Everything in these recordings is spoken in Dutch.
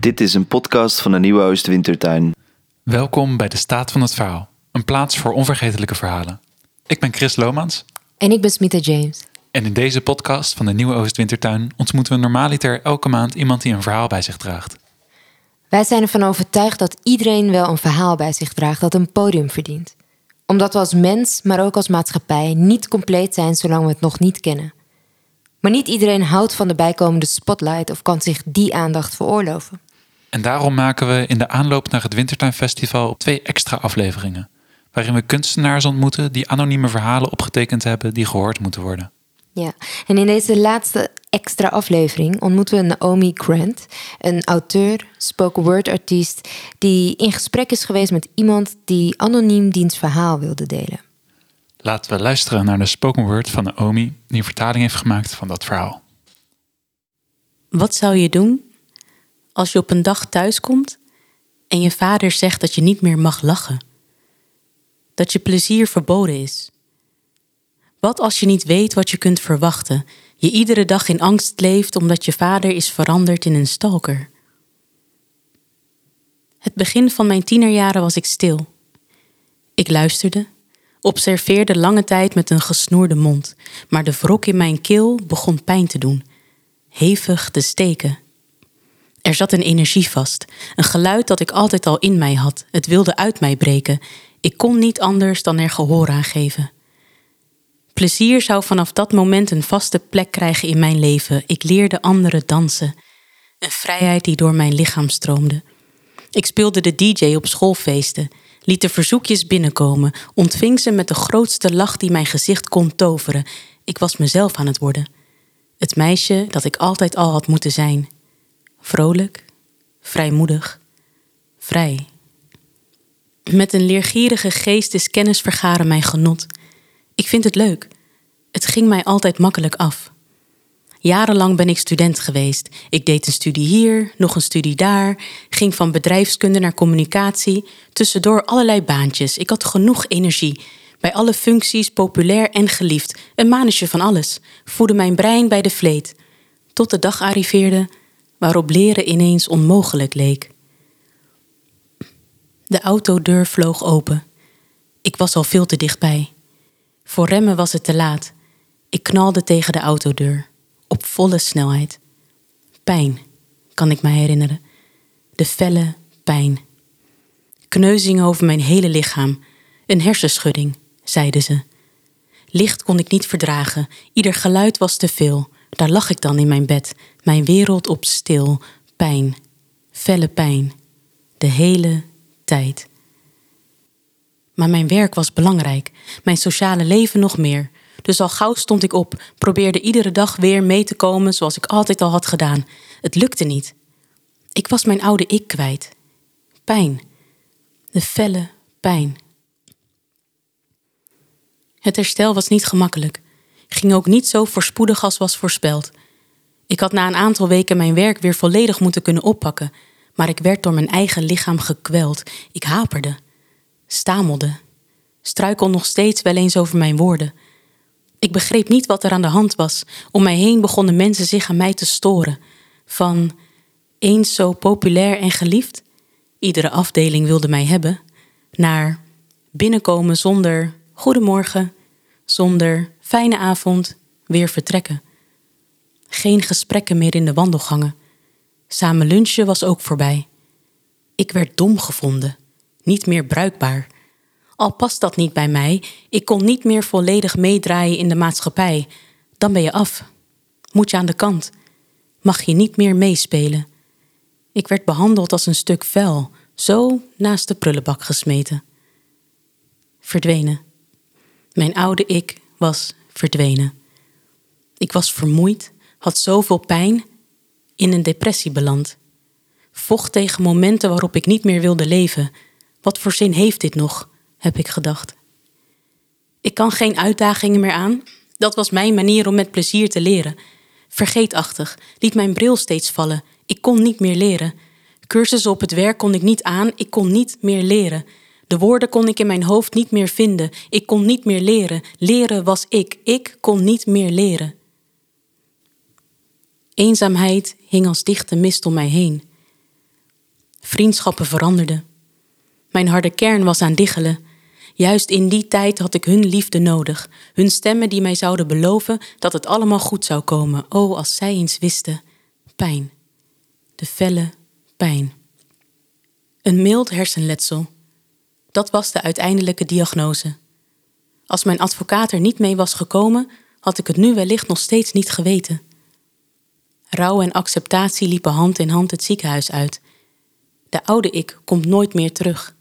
Dit is een podcast van de Nieuwe Oostwintertuin. Welkom bij de Staat van het Verhaal, een plaats voor onvergetelijke verhalen. Ik ben Chris Lomans En ik ben Smita James. en in deze podcast van de Nieuwe Oostwintertuin ontmoeten we normaliter elke maand iemand die een verhaal bij zich draagt. Wij zijn ervan overtuigd dat iedereen wel een verhaal bij zich draagt dat een podium verdient. Omdat we als mens, maar ook als maatschappij, niet compleet zijn zolang we het nog niet kennen. Maar niet iedereen houdt van de bijkomende spotlight of kan zich die aandacht veroorloven. En daarom maken we in de aanloop naar het Wintertuinfestival twee extra afleveringen, waarin we kunstenaars ontmoeten die anonieme verhalen opgetekend hebben die gehoord moeten worden. Ja, en in deze laatste extra aflevering ontmoeten we Naomi Grant, een auteur, spoken word artiest, die in gesprek is geweest met iemand die anoniem diens verhaal wilde delen. Laten we luisteren naar de spoken word van Naomi, die een vertaling heeft gemaakt van dat verhaal. Wat zou je doen als je op een dag thuiskomt en je vader zegt dat je niet meer mag lachen? Dat je plezier verboden is? Wat als je niet weet wat je kunt verwachten, je iedere dag in angst leeft omdat je vader is veranderd in een stalker? Het begin van mijn tienerjaren was ik stil. Ik luisterde, observeerde lange tijd met een gesnoerde mond, maar de wrok in mijn keel begon pijn te doen, hevig te steken. Er zat een energie vast, een geluid dat ik altijd al in mij had. Het wilde uit mij breken. Ik kon niet anders dan er gehoor aan geven. Plezier zou vanaf dat moment een vaste plek krijgen in mijn leven. Ik leerde anderen dansen. Een vrijheid die door mijn lichaam stroomde. Ik speelde de DJ op schoolfeesten, liet de verzoekjes binnenkomen, ontving ze met de grootste lach die mijn gezicht kon toveren. Ik was mezelf aan het worden. Het meisje dat ik altijd al had moeten zijn. Vrolijk, vrijmoedig, vrij. Met een leergierige geest is kennis vergaren mijn genot. Ik vind het leuk. Het ging mij altijd makkelijk af. Jarenlang ben ik student geweest. Ik deed een studie hier, nog een studie daar, ging van bedrijfskunde naar communicatie, tussendoor allerlei baantjes. Ik had genoeg energie. Bij alle functies populair en geliefd, een manetje van alles, voedde mijn brein bij de vleet. Tot de dag arriveerde waarop leren ineens onmogelijk leek. De autodeur vloog open. Ik was al veel te dichtbij. Voor remmen was het te laat. Ik knalde tegen de autodeur, op volle snelheid. Pijn, kan ik me herinneren. De felle pijn. Kneuzingen over mijn hele lichaam. Een hersenschudding, zeiden ze. Licht kon ik niet verdragen, ieder geluid was te veel. Daar lag ik dan in mijn bed, mijn wereld op stil, pijn, felle pijn, de hele tijd. Maar mijn werk was belangrijk, mijn sociale leven nog meer. Dus al gauw stond ik op, probeerde iedere dag weer mee te komen zoals ik altijd al had gedaan. Het lukte niet. Ik was mijn oude ik kwijt. Pijn. De felle pijn. Het herstel was niet gemakkelijk. Ging ook niet zo voorspoedig als was voorspeld. Ik had na een aantal weken mijn werk weer volledig moeten kunnen oppakken, maar ik werd door mijn eigen lichaam gekweld. Ik haperde, stamelde, struikel nog steeds wel eens over mijn woorden. Ik begreep niet wat er aan de hand was. Om mij heen begonnen mensen zich aan mij te storen. Van eens zo populair en geliefd, iedere afdeling wilde mij hebben, naar binnenkomen zonder goedemorgen, zonder fijne avond, weer vertrekken. Geen gesprekken meer in de wandelgangen. Samen lunchen was ook voorbij. Ik werd dom gevonden, niet meer bruikbaar. Al past dat niet bij mij, ik kon niet meer volledig meedraaien in de maatschappij. Dan ben je af. Moet je aan de kant. Mag je niet meer meespelen. Ik werd behandeld als een stuk vuil, zo naast de prullenbak gesmeten. Verdwenen. Mijn oude ik was verdwenen. Ik was vermoeid, had zoveel pijn, in een depressie beland. Vocht tegen momenten waarop ik niet meer wilde leven. Wat voor zin heeft dit nog, heb ik gedacht. Ik kan geen uitdagingen meer aan. Dat was mijn manier om met plezier te leren. Vergeetachtig, liet mijn bril steeds vallen. Ik kon niet meer leren. Cursussen op het werk kon ik niet aan, ik kon niet meer leren. De woorden kon ik in mijn hoofd niet meer vinden. Ik kon niet meer leren. Leren was ik. Ik kon niet meer leren. Eenzaamheid hing als dichte mist om mij heen. Vriendschappen veranderden. Mijn harde kern was aan diggelen. Juist in die tijd had ik hun liefde nodig. Hun stemmen die mij zouden beloven dat het allemaal goed zou komen. Oh, als zij eens wisten. Pijn. De felle pijn. Een mild hersenletsel. Dat was de uiteindelijke diagnose. Als mijn advocaat er niet mee was gekomen, had ik het nu wellicht nog steeds niet geweten. Rouw en acceptatie liepen hand in hand het ziekenhuis uit. De oude ik komt nooit meer terug,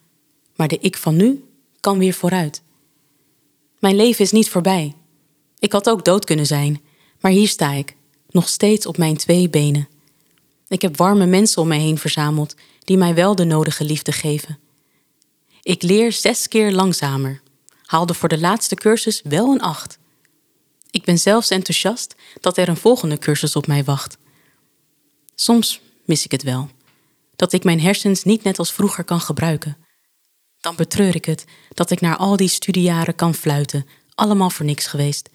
maar de ik van nu kan weer vooruit. Mijn leven is niet voorbij. Ik had ook dood kunnen zijn, maar hier sta ik, nog steeds op mijn twee benen. Ik heb warme mensen om mij heen verzameld die mij wel de nodige liefde geven. Ik leer zes keer langzamer, haalde voor de laatste cursus wel een acht. Ik ben zelfs enthousiast dat er een volgende cursus op mij wacht. Soms mis ik het wel, dat ik mijn hersens niet net als vroeger kan gebruiken. Dan betreur ik het dat ik naar al die studiejaren kan fluiten, allemaal voor niks geweest.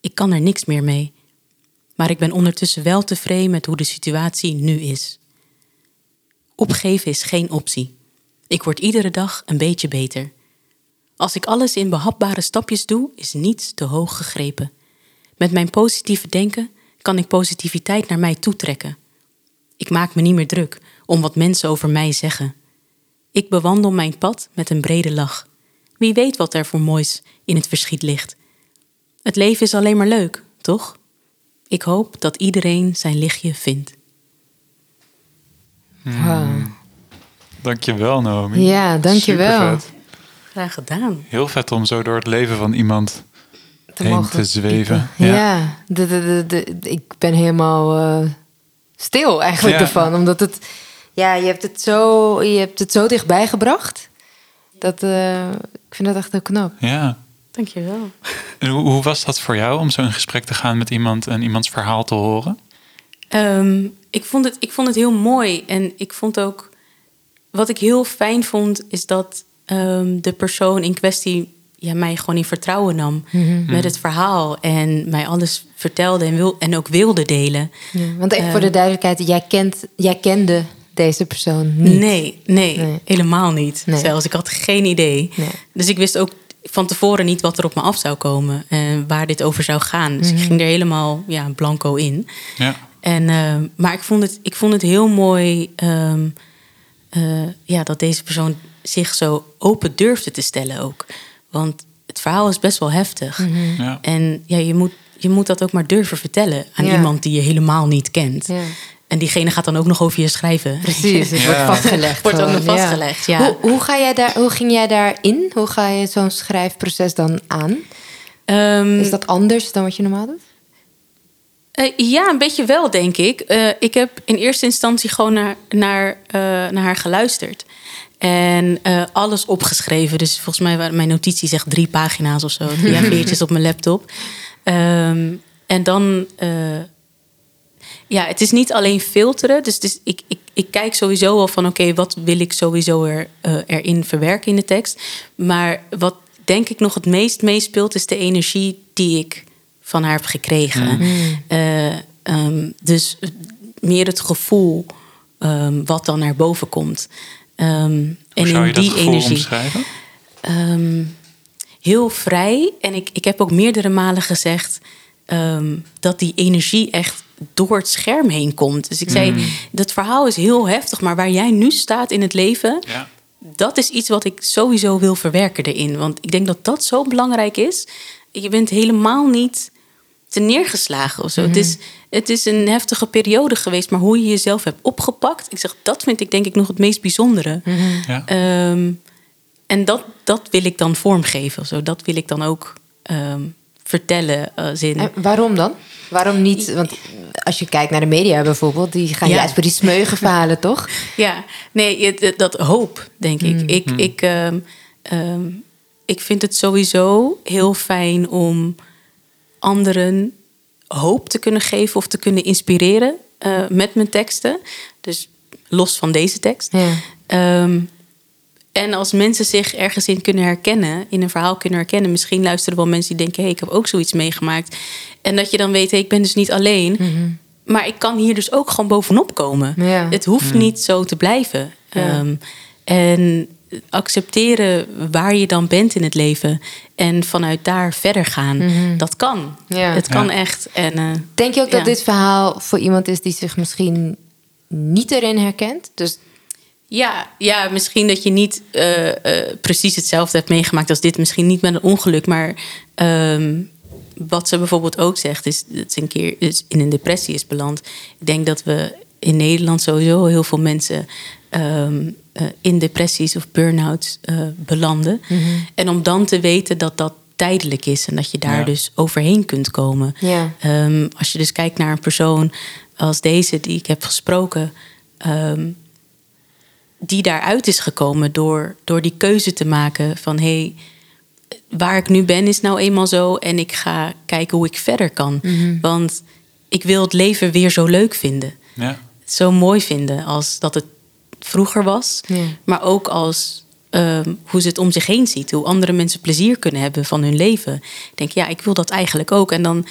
Ik kan er niks meer mee. Maar ik ben ondertussen wel tevreden met hoe de situatie nu is. Opgeven is geen optie. Ik word iedere dag een beetje beter. Als ik alles in behapbare stapjes doe, is niets te hoog gegrepen. Met mijn positieve denken kan ik positiviteit naar mij toetrekken. Ik maak me niet meer druk om wat mensen over mij zeggen. Ik bewandel mijn pad met een brede lach. Wie weet wat er voor moois in het verschiet ligt. Het leven is alleen maar leuk, toch? Ik hoop dat iedereen zijn lichtje vindt. Wauw. Dankjewel, Naomi. Ja, dankjewel. Graag gedaan. Heel vet om zo door het leven van iemand Te heen mogen te zweven. piepen. Ja, de, de, de, de- ik ben helemaal eh, stil eigenlijk Ja. ervan. Omdat het, ja, je hebt het zo, je hebt het zo dichtbij gebracht. Dat, eh, ik vind dat echt heel knap. Ja. Dankjewel. En hoe, hoe was dat voor jou om zo in gesprek te gaan met iemand en iemands verhaal te horen? Ehm, ik, vond het, ik vond het heel mooi. En ik vond ook. Wat ik heel fijn vond, is dat ehm, de persoon in kwestie ja, mij gewoon in vertrouwen nam met het verhaal. En mij alles vertelde en, wil, en ook wilde delen. Ja, want even Ehm. voor de duidelijkheid, jij, kent, jij kende deze persoon niet. Nee, nee, Nee. helemaal niet. Nee. Zelfs, ik had geen idee. Nee. Dus ik wist ook van tevoren niet wat er op me af zou komen. En waar dit over zou gaan. Dus ik Mhm. ging er helemaal ja, blanco in. Ja. En, eh, maar ik vond, het, ik vond het heel mooi ehm, eh, ja, dat deze persoon zich zo open durfde te stellen ook. Want het verhaal is best wel heftig. Mhm. Ja. En ja, je, moet, je moet dat ook maar durven vertellen aan Ja. iemand die je helemaal niet kent. Ja. En diegene gaat dan ook nog over je schrijven. Precies, het wordt vastgelegd. Wordt ook gewoon, nog ja. vastgelegd, ja. Hoe, hoe, ga jij daar, hoe ging jij daarin? Hoe ga je zo'n schrijfproces dan aan? Ehm, Is dat anders dan wat je normaal doet? Eh, ja, een beetje wel, denk ik. Eh, ik heb in eerste instantie gewoon naar, naar, eh, naar haar geluisterd. En alles opgeschreven. Dus volgens mij waren mijn notities echt drie pagina's of zo. Drie A4'tjes op mijn laptop. Ehm, en dan... ja, het is niet alleen filteren. Dus is, ik, ik, ik kijk sowieso al van... oké, wat wil ik sowieso er, eh, erin verwerken in de tekst. Maar wat denk ik nog het meest meespeelt... is de energie die ik van haar heb gekregen. Eh, ehm, dus meer het gevoel ehm, wat dan naar boven komt. Ehm, en in die energie. heel vrij. En ik, ik heb ook meerdere malen gezegd dat die energie echt door het scherm heen komt. Dus ik zei, dat verhaal is heel heftig, maar waar jij nu staat in het leven, Ja. dat is iets wat ik sowieso wil verwerken erin. Want ik denk dat dat zo belangrijk is. Je bent helemaal niet te neergeslagen of zo. het, is, het is een heftige periode geweest, maar hoe je jezelf hebt opgepakt, ik zeg, dat vind ik denk ik nog het meest bijzondere. Ja. Ehm, en dat, dat wil ik dan vormgeven of zo. Dat wil ik dan ook ehm, vertellen. Als in, En waarom dan? Waarom niet? Want als je kijkt naar de media bijvoorbeeld, die gaan Ja. juist voor die smeuïge verhalen, toch? Ja, nee, dat hoop, denk ik. Ik, ik, ehm, ehm, ik vind het sowieso heel fijn om anderen hoop te kunnen geven of te kunnen inspireren eh, met mijn teksten. Dus los van deze tekst. Ja. Ehm, en als mensen zich ergens in kunnen herkennen, in een verhaal kunnen herkennen, misschien luisteren wel mensen die denken: hé, hey, ik heb ook zoiets meegemaakt. En dat je dan weet: hé, ik ben dus niet alleen. Maar ik kan hier dus ook gewoon bovenop komen. Ja. Het hoeft niet zo te blijven. Ehm, en accepteren waar je dan bent in het leven en vanuit daar verder gaan, dat kan. Ja. Het kan Ja. echt. En, eh, Denk je ook Ja. dat dit verhaal voor iemand is die zich misschien niet erin herkent? Dus Ja, ja, misschien dat je niet eh, eh, precies hetzelfde hebt meegemaakt als dit. Misschien niet met een ongeluk, maar ehm, wat ze bijvoorbeeld ook zegt, is dat ze een keer is in een depressie is beland. Ik denk dat we in Nederland sowieso heel veel mensen ehm, eh, in depressies of burn-outs eh, belanden. En om dan te weten dat dat tijdelijk is en dat je daar Ja. dus overheen kunt komen. Ja. Ehm, als je dus kijkt naar een persoon als deze die ik heb gesproken, ehm, die daaruit is gekomen door, door die keuze te maken van hé, hey, waar ik nu ben is nou eenmaal zo en ik ga kijken hoe ik verder kan. Want ik wil het leven weer zo leuk vinden. Ja. Zo mooi vinden als dat het vroeger was. Ja. Maar ook als ehm, hoe ze het om zich heen ziet. Hoe andere mensen plezier kunnen hebben van hun leven. Ik denk, ja, ik wil dat eigenlijk ook. En dan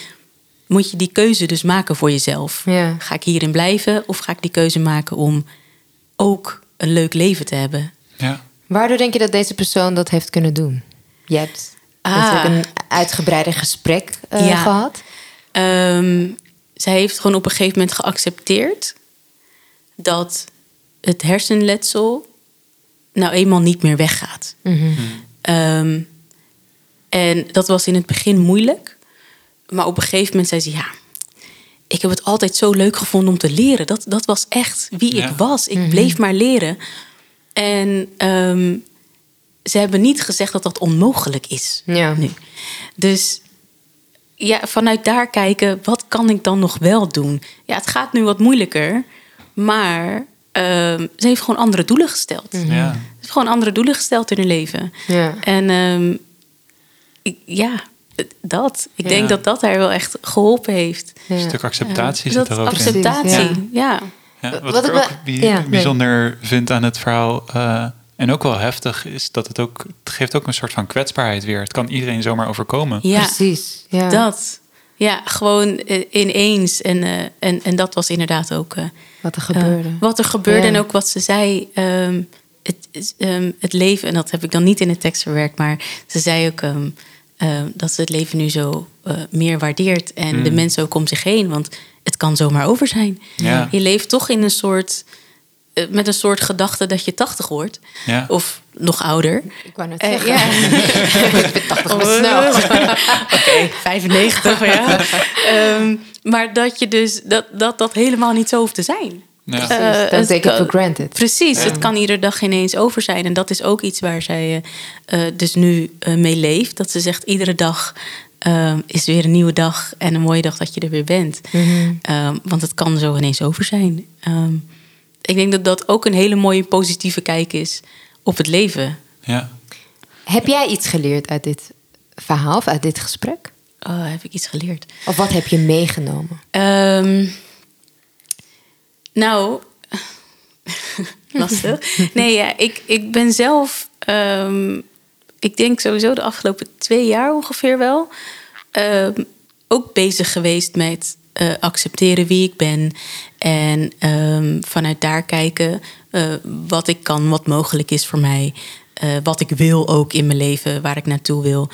moet je die keuze dus maken voor jezelf. Ja. Ga ik hierin blijven of ga ik die keuze maken om ook een leuk leven te hebben? Ja. waardoor denk je dat deze persoon dat heeft kunnen doen? Je hebt Ah. een uitgebreider gesprek eh, Ja. gehad. Ehm, zij heeft gewoon op een gegeven moment geaccepteerd dat het hersenletsel nou eenmaal niet meer weggaat. Ehm, en dat was in het begin moeilijk. Maar op een gegeven moment zei ze: Ja, ik heb het altijd zo leuk gevonden om te leren. Dat, dat was echt wie Ja. ik was. Ik bleef maar leren. En ehm, ze hebben niet gezegd dat dat onmogelijk is. Ja. Nu. Dus ja, vanuit daar kijken, wat kan ik dan nog wel doen? Ja, het gaat nu wat moeilijker, maar ehm, ze heeft gewoon andere doelen gesteld. Ze Ja. heeft gewoon andere doelen gesteld in haar leven. Ja. En ehm, ik, ja, dat. Ik Ja. denk dat dat haar wel echt geholpen heeft. Ja. Een stuk acceptatie dat zit er ook in. acceptatie, ja. Ja, wat, Wat ik ook nee. bijzonder vind aan het verhaal... eh, en ook wel heftig is dat het ook... Het geeft ook een soort van kwetsbaarheid weer. Het kan iedereen zomaar overkomen. ja. Precies. Ja. Dat. Ja, gewoon eh, ineens. En, eh, en, en dat was inderdaad ook eh, Wat er gebeurde. wat er gebeurde Ja. en ook wat ze zei. ehm, het, ehm, het leven, en dat heb ik dan niet in de tekst verwerkt, maar ze zei ook ehm, dat ze het leven nu zo eh, meer waardeert. En de mensen ook om zich heen, want het kan zomaar over zijn. Ja. Je leeft toch in een soort. Eh, met een soort gedachte dat je 80 wordt. Ja. Of nog ouder. Ik wou net Eh, zeggen. ja. ik ben 80 maar snel. Oké, 95, ja. Ehm, maar dat je dus dat, dat dat helemaal niet zo hoeft te zijn. Ja. Eh, Precies. Het take it for granted. Precies, het kan iedere dag ineens over zijn. En dat is ook iets waar zij dus nu mee leeft. Dat ze zegt, iedere dag is weer een nieuwe dag en een mooie dag dat je er weer bent. Ehm, want het kan zo ineens over zijn. Ehm, ik denk dat dat ook een hele mooie positieve kijk is op het leven. Ja. Heb jij iets geleerd uit dit verhaal of uit dit gesprek? Oh, heb ik iets geleerd? Of wat heb je meegenomen? Ehm, nou, lastig. Nee, ja, ik, ik ben zelf, ehm, ik denk sowieso de afgelopen twee jaar ongeveer wel, ehm, ook bezig geweest met eh, accepteren wie ik ben. En ehm, vanuit daar kijken eh, wat ik kan, wat mogelijk is voor mij. eh, wat ik wil ook in mijn leven, waar ik naartoe wil.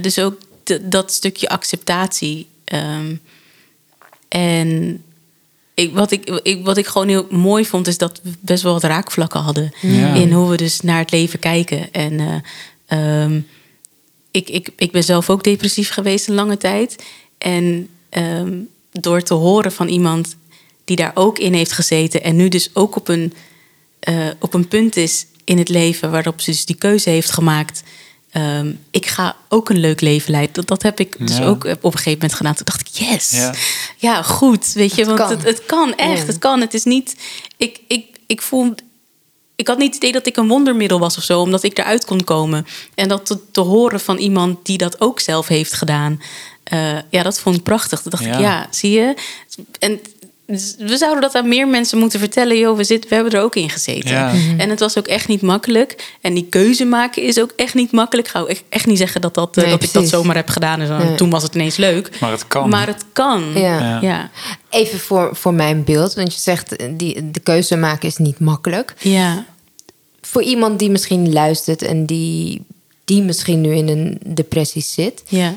Dus ook dat stukje acceptatie. ehm, en ik, wat, ik, ik, wat ik gewoon heel mooi vond, is dat we best wel wat raakvlakken hadden. Ja. In hoe we dus naar het leven kijken. En eh, ehm, ik, ik, ik ben zelf ook depressief geweest een lange tijd. En door te horen van iemand die daar ook in heeft gezeten. En nu dus ook op een, eh, op een punt is in het leven waarop ze dus die keuze heeft gemaakt. ehm, ik ga ook een leuk leven leiden. Dat, dat heb ik dus Ja. ook op een gegeven moment gedaan. Toen dacht ik, yes. Ja. Ja, goed. Weet je, Het want kan. Het, het kan echt. Ja. Het kan. Het is niet. Ik, ik, ik voel. Ik had niet het idee dat ik een wondermiddel was of zo, omdat ik eruit kon komen. En dat te, te horen van iemand die dat ook zelf heeft gedaan. Eh, ja, dat vond ik prachtig. Toen dacht Ja. ik, ja, zie je. En we zouden dat aan meer mensen moeten vertellen. Joh, we, zitten, we hebben er ook in gezeten. Ja. En het was ook echt niet makkelijk. En die keuze maken is ook echt niet makkelijk. Ik ga ook echt, niet zeggen dat, dat, eh, Nee, dat ik dat zomaar heb gedaan. En zo. Nee. Toen was het ineens leuk. Maar het kan. Maar het kan. Ja. Ja. Ja. Even voor, voor mijn beeld, want je zegt eh, die, de keuze maken is niet makkelijk. Ja. Voor iemand die misschien luistert en die, die misschien nu in een depressie zit. Ja.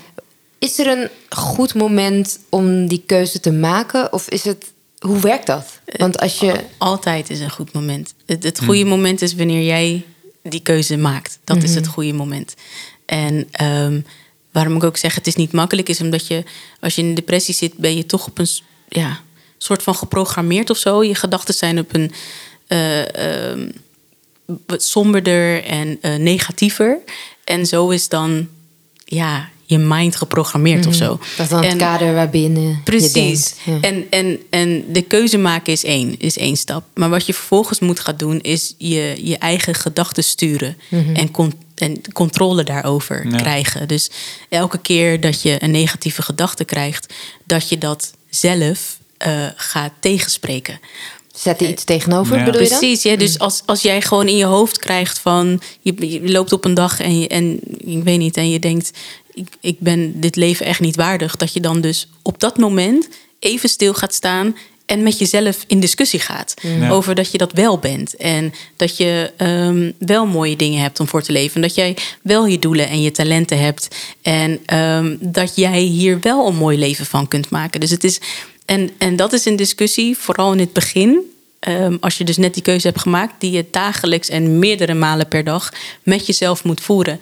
Is er een goed moment om die keuze te maken? Of is het, hoe werkt dat? Want als je. Altijd is een goed moment. Het, het goede moment is wanneer jij die keuze maakt. Dat is het goede moment. En ehm, waarom ik ook zeg het is niet makkelijk, is omdat je als je in een depressie zit, ben je toch op een ja, soort van geprogrammeerd of zo. Je gedachten zijn op een eh, ehm, wat somberder en eh, negatiever. En zo is dan ja, je mind geprogrammeerd of zo. Dat is dan het kader waarbinnen Precies. je denkt. Ja. En, en, en de keuze maken is één, is één stap. Maar wat je vervolgens moet gaan doen, is je, je eigen gedachten sturen. En, con- en controle daarover Ja. krijgen. Dus elke keer dat je een negatieve gedachte krijgt, dat je dat zelf eh, gaat tegenspreken. Zet er iets tegenover, Ja. bedoel je dan? Precies, ja. Dus als, als jij gewoon in je hoofd krijgt van... Je, je loopt op een dag en, je, en ik weet niet... en je denkt, ik, ik ben dit leven echt niet waardig... dat je dan dus op dat moment even stil gaat staan... en met jezelf in discussie gaat. Ja. Over dat je dat wel bent. En dat je ehm, wel mooie dingen hebt om voor te leven. En dat jij wel je doelen en je talenten hebt. En ehm, dat jij hier wel een mooi leven van kunt maken. Dus het is... En, en dat is een discussie, vooral in het begin... Ehm, als je dus net die keuze hebt gemaakt, die je dagelijks en meerdere malen per dag met jezelf moet voeren.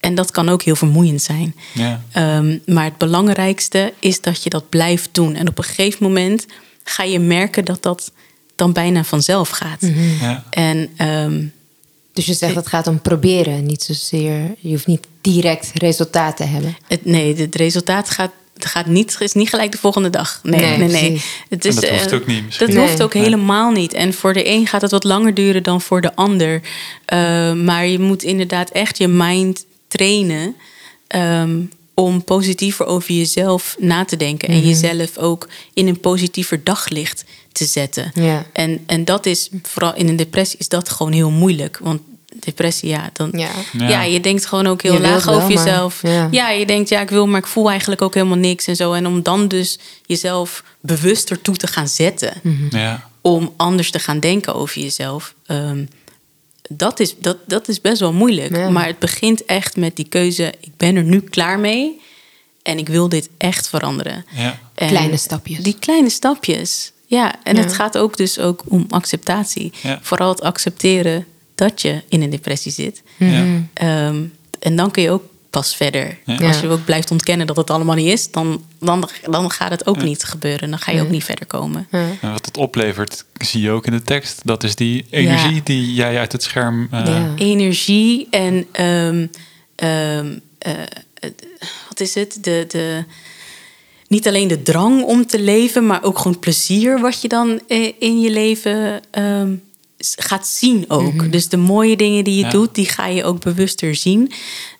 En dat kan ook heel vermoeiend zijn. Ja. Ehm, maar het belangrijkste is dat je dat blijft doen. En op een gegeven moment ga je merken dat dat dan bijna vanzelf gaat. Ja. En ehm, Dus je zegt het gaat om proberen, niet zozeer. Je hoeft niet direct resultaat te hebben. het, nee, het resultaat gaat, gaat niet, is niet gelijk de volgende dag. Nee, Nee, nee. Het En dat eh, hoeft ook niet misschien. Dat Nee. hoeft ook Nee. helemaal niet. En voor de een gaat het wat langer duren dan voor de ander. Eh, maar je moet inderdaad echt je mind trainen. ehm, om positiever over jezelf na te denken. En jezelf ook in een positiever daglicht te zetten. Ja. En, en dat is, vooral in een depressie, is dat gewoon heel moeilijk. Want depressie, ja, dan, Ja. ja. Ja. je denkt gewoon ook heel Je laag wel, over maar- jezelf. ja. ja, je denkt, ja, ik wil, maar ik voel eigenlijk ook helemaal niks en zo. En om dan dus jezelf bewuster toe te gaan zetten. Ja. Om anders te gaan denken over jezelf. ehm, dat, is, dat, dat is best wel moeilijk. Ja. Maar het begint echt met die keuze: ik ben er nu klaar mee. En ik wil dit echt veranderen. Ja. Kleine stapjes. Die kleine stapjes. Ja, en Ja. het gaat ook dus ook om acceptatie. Ja. Vooral het accepteren dat je in een depressie zit. Ja. Ehm, en dan kun je ook pas verder. Ja. Als je ook blijft ontkennen dat het allemaal niet is, dan, dan, dan gaat het ook niet gebeuren. Dan ga je ook niet verder komen. En wat het oplevert, zie je ook in de tekst. Dat is die energie Ja. die jij uit het scherm. eh, Ja. Energie en ehm, ehm, eh, wat is het? De, de, niet alleen de drang om te leven, maar ook gewoon plezier wat je dan eh, in je leven ehm, gaat zien ook. Dus de mooie dingen die je Ja. doet, die ga je ook bewuster zien.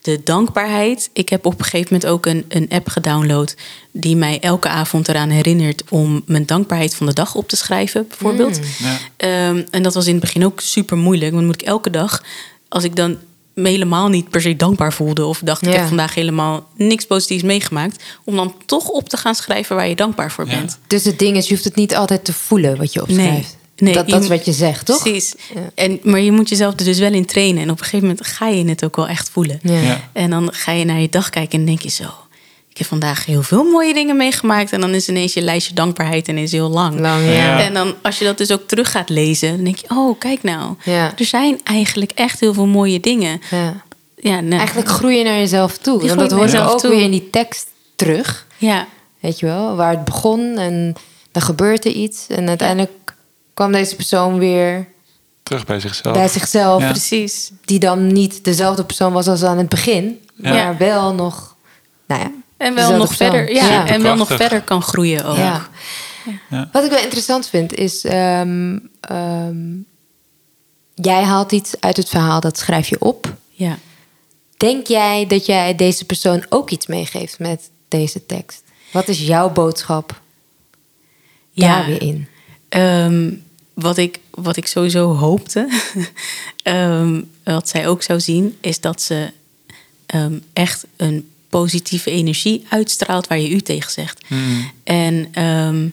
De dankbaarheid. Ik heb op een gegeven moment ook een, een app gedownload die mij elke avond eraan herinnert om mijn dankbaarheid van de dag op te schrijven, bijvoorbeeld. Ja. Ehm, en dat was in het begin ook super moeilijk. Want moet ik elke dag, als ik dan me helemaal niet per se dankbaar voelde... of dacht, ik heb vandaag helemaal niks positiefs meegemaakt... om dan toch op te gaan schrijven waar je dankbaar voor bent. Dus het ding is, je hoeft het niet altijd te voelen wat je opschrijft. Nee, dat je dat is wat je zegt, toch? Precies. Ja. En, maar je moet jezelf er dus wel in trainen. En op een gegeven moment ga je het ook wel echt voelen. Ja. Ja. En dan ga je naar je dag kijken en denk je zo... ik heb vandaag heel veel mooie dingen meegemaakt... en dan is ineens je lijstje dankbaarheid en is heel lang. Lang, ja. Ja. En dan als je dat dus ook terug gaat lezen... dan denk je, oh, kijk nou. Ja. Er zijn eigenlijk echt heel veel mooie dingen. Ja. Ja, nou, Eigenlijk groei je naar jezelf toe. Je Want dat hoort er ook toe. weer in die tekst terug. Ja, Weet je wel, waar het begon en dan gebeurt er iets. En uiteindelijk kwam deze persoon weer Terug bij zichzelf. bij zichzelf. Ja. precies. Die dan niet dezelfde persoon was als aan het begin. Ja. Maar wel nog, nou ja. En wel nog persoon. verder, ja, Ja. en wel nog verder kan groeien ook. Ja. Ja. Wat ik wel interessant vind is, ehm, ehm, jij haalt iets uit het verhaal, dat schrijf je op. Ja. Denk jij dat jij deze persoon ook iets meegeeft met deze tekst? Wat is jouw boodschap daar weer in? Ehm, wat, ik, wat ik sowieso hoopte, ehm, wat zij ook zou zien, is dat ze ehm, echt een positieve energie uitstraalt waar je u tegen zegt. Hmm. En ehm,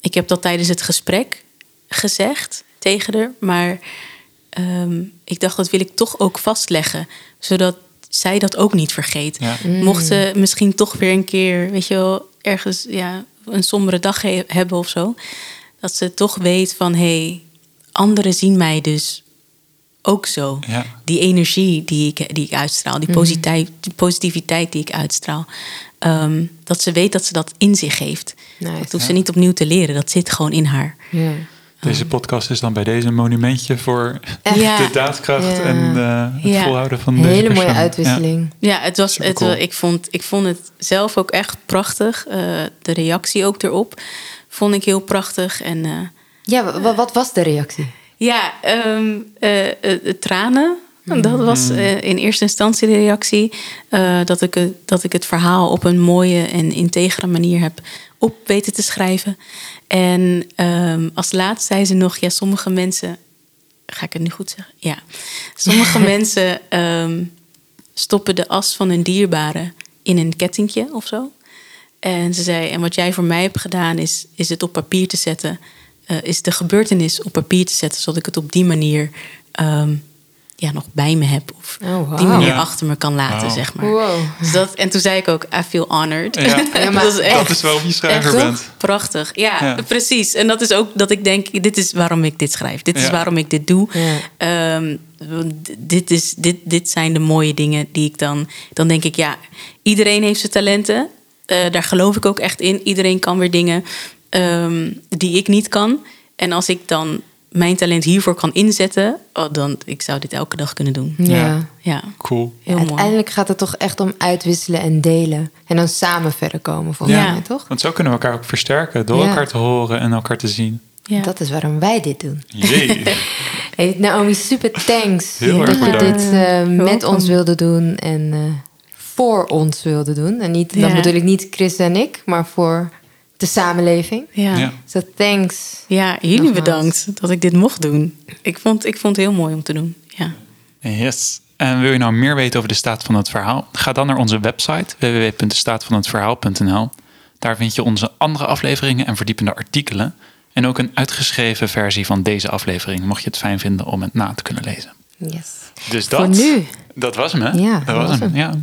ik heb dat tijdens het gesprek gezegd tegen haar, maar ehm, ik dacht, dat wil ik toch ook vastleggen. Zodat zij dat ook niet vergeet. Ja. Mocht ze misschien toch weer een keer, weet je wel, ergens ja, een sombere dag he- hebben of zo. Dat ze toch weet van, hé, hey, anderen zien mij dus ook zo. Ja. Die energie die ik, die ik uitstraal, die, positeit, die positiviteit die ik uitstraal. ehm, dat ze weet dat ze dat in zich heeft. Nice. Dat hoeft ze niet opnieuw te leren. Dat zit gewoon in haar. Ja. Deze podcast is dan bij deze een monumentje voor Ja. de daadkracht Ja. en eh, het Ja. volhouden van Een deze hele mooie uitwisseling. Ja, het was, het, ik, vond, ik vond het zelf ook echt prachtig. Eh, de reactie ook erop vond ik heel prachtig. En eh, Ja, wa- wa- wat was de reactie? ja, ehm, eh, eh, eh, tranen. Dat was eh, in eerste instantie de reactie. eh, dat, ik, het- dat ik het verhaal op een mooie en integere manier heb op weten te schrijven. En ehm, als laatst zei ze nog: ja, sommige mensen. Ga ik het nu goed zeggen? Ja. Sommige mensen ehm, stoppen de as van hun dierbare in een kettingje of zo. En ze zei: En wat jij voor mij hebt gedaan, is, is het op papier te zetten. eh, is de gebeurtenis op papier te zetten, zodat ik het op die manier ehm, ja, nog bij me heb. Of Oh, op die manier Ja. achter me kan laten, zeg maar. Wow. Dus dat, en toen zei ik ook: I feel honored. Ja. Ja, maar dat, is echt, Dat is waarom je schrijver echt bent. Prachtig. Ja, Ja. precies. En dat is ook dat ik denk: dit is waarom ik dit schrijf. Dit is waarom ik dit doe. Ja. Ehm, dit, is, dit, dit zijn de mooie dingen die ik dan... Dan denk ik, ja, iedereen heeft zijn talenten. Eh, daar geloof ik ook echt in. Iedereen kan weer dingen ehm, die ik niet kan. En als ik dan mijn talent hiervoor kan inzetten... Oh, dan ik zou dit elke dag kunnen doen. Ja. Ja. Ja, Cool. heel mooi. Uiteindelijk gaat het toch echt om uitwisselen en delen. En dan samen verder komen, volgens Ja. mij, toch? Want zo kunnen we elkaar ook versterken door Ja. elkaar te horen en elkaar te zien. Ja. Dat is waarom wij dit doen. Jee. Hey, Naomi, super thanks Heel dat je dit eh, met ons wilde doen en eh, voor ons wilde doen. En niet, dat Ja. bedoel ik niet Chris en ik, maar voor de samenleving. ja. Ja. Ja. So thanks. jullie Nogmaals. bedankt dat ik dit mocht doen. Ik vond, ik vond het heel mooi om te doen. Ja. Yes. En wil je nou meer weten over de staat van het verhaal? Ga dan naar onze website www.destaatvanhetverhaal.nl. Daar vind je onze andere afleveringen en verdiepende artikelen. En ook een uitgeschreven versie van deze aflevering, mocht je het fijn vinden om het na te kunnen lezen. Yes. Dus dat, Voor nu. Dat was hem, hè? Ja, dat was hem. Ja.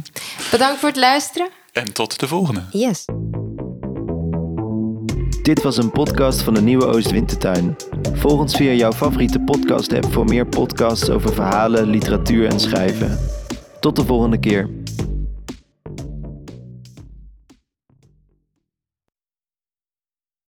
Bedankt voor het luisteren. En tot de volgende. Yes. Dit was een podcast van de Nieuwe Oostwintertuin. Volg ons via jouw favoriete podcast-app voor meer podcasts over verhalen, literatuur en schrijven. Tot de volgende keer.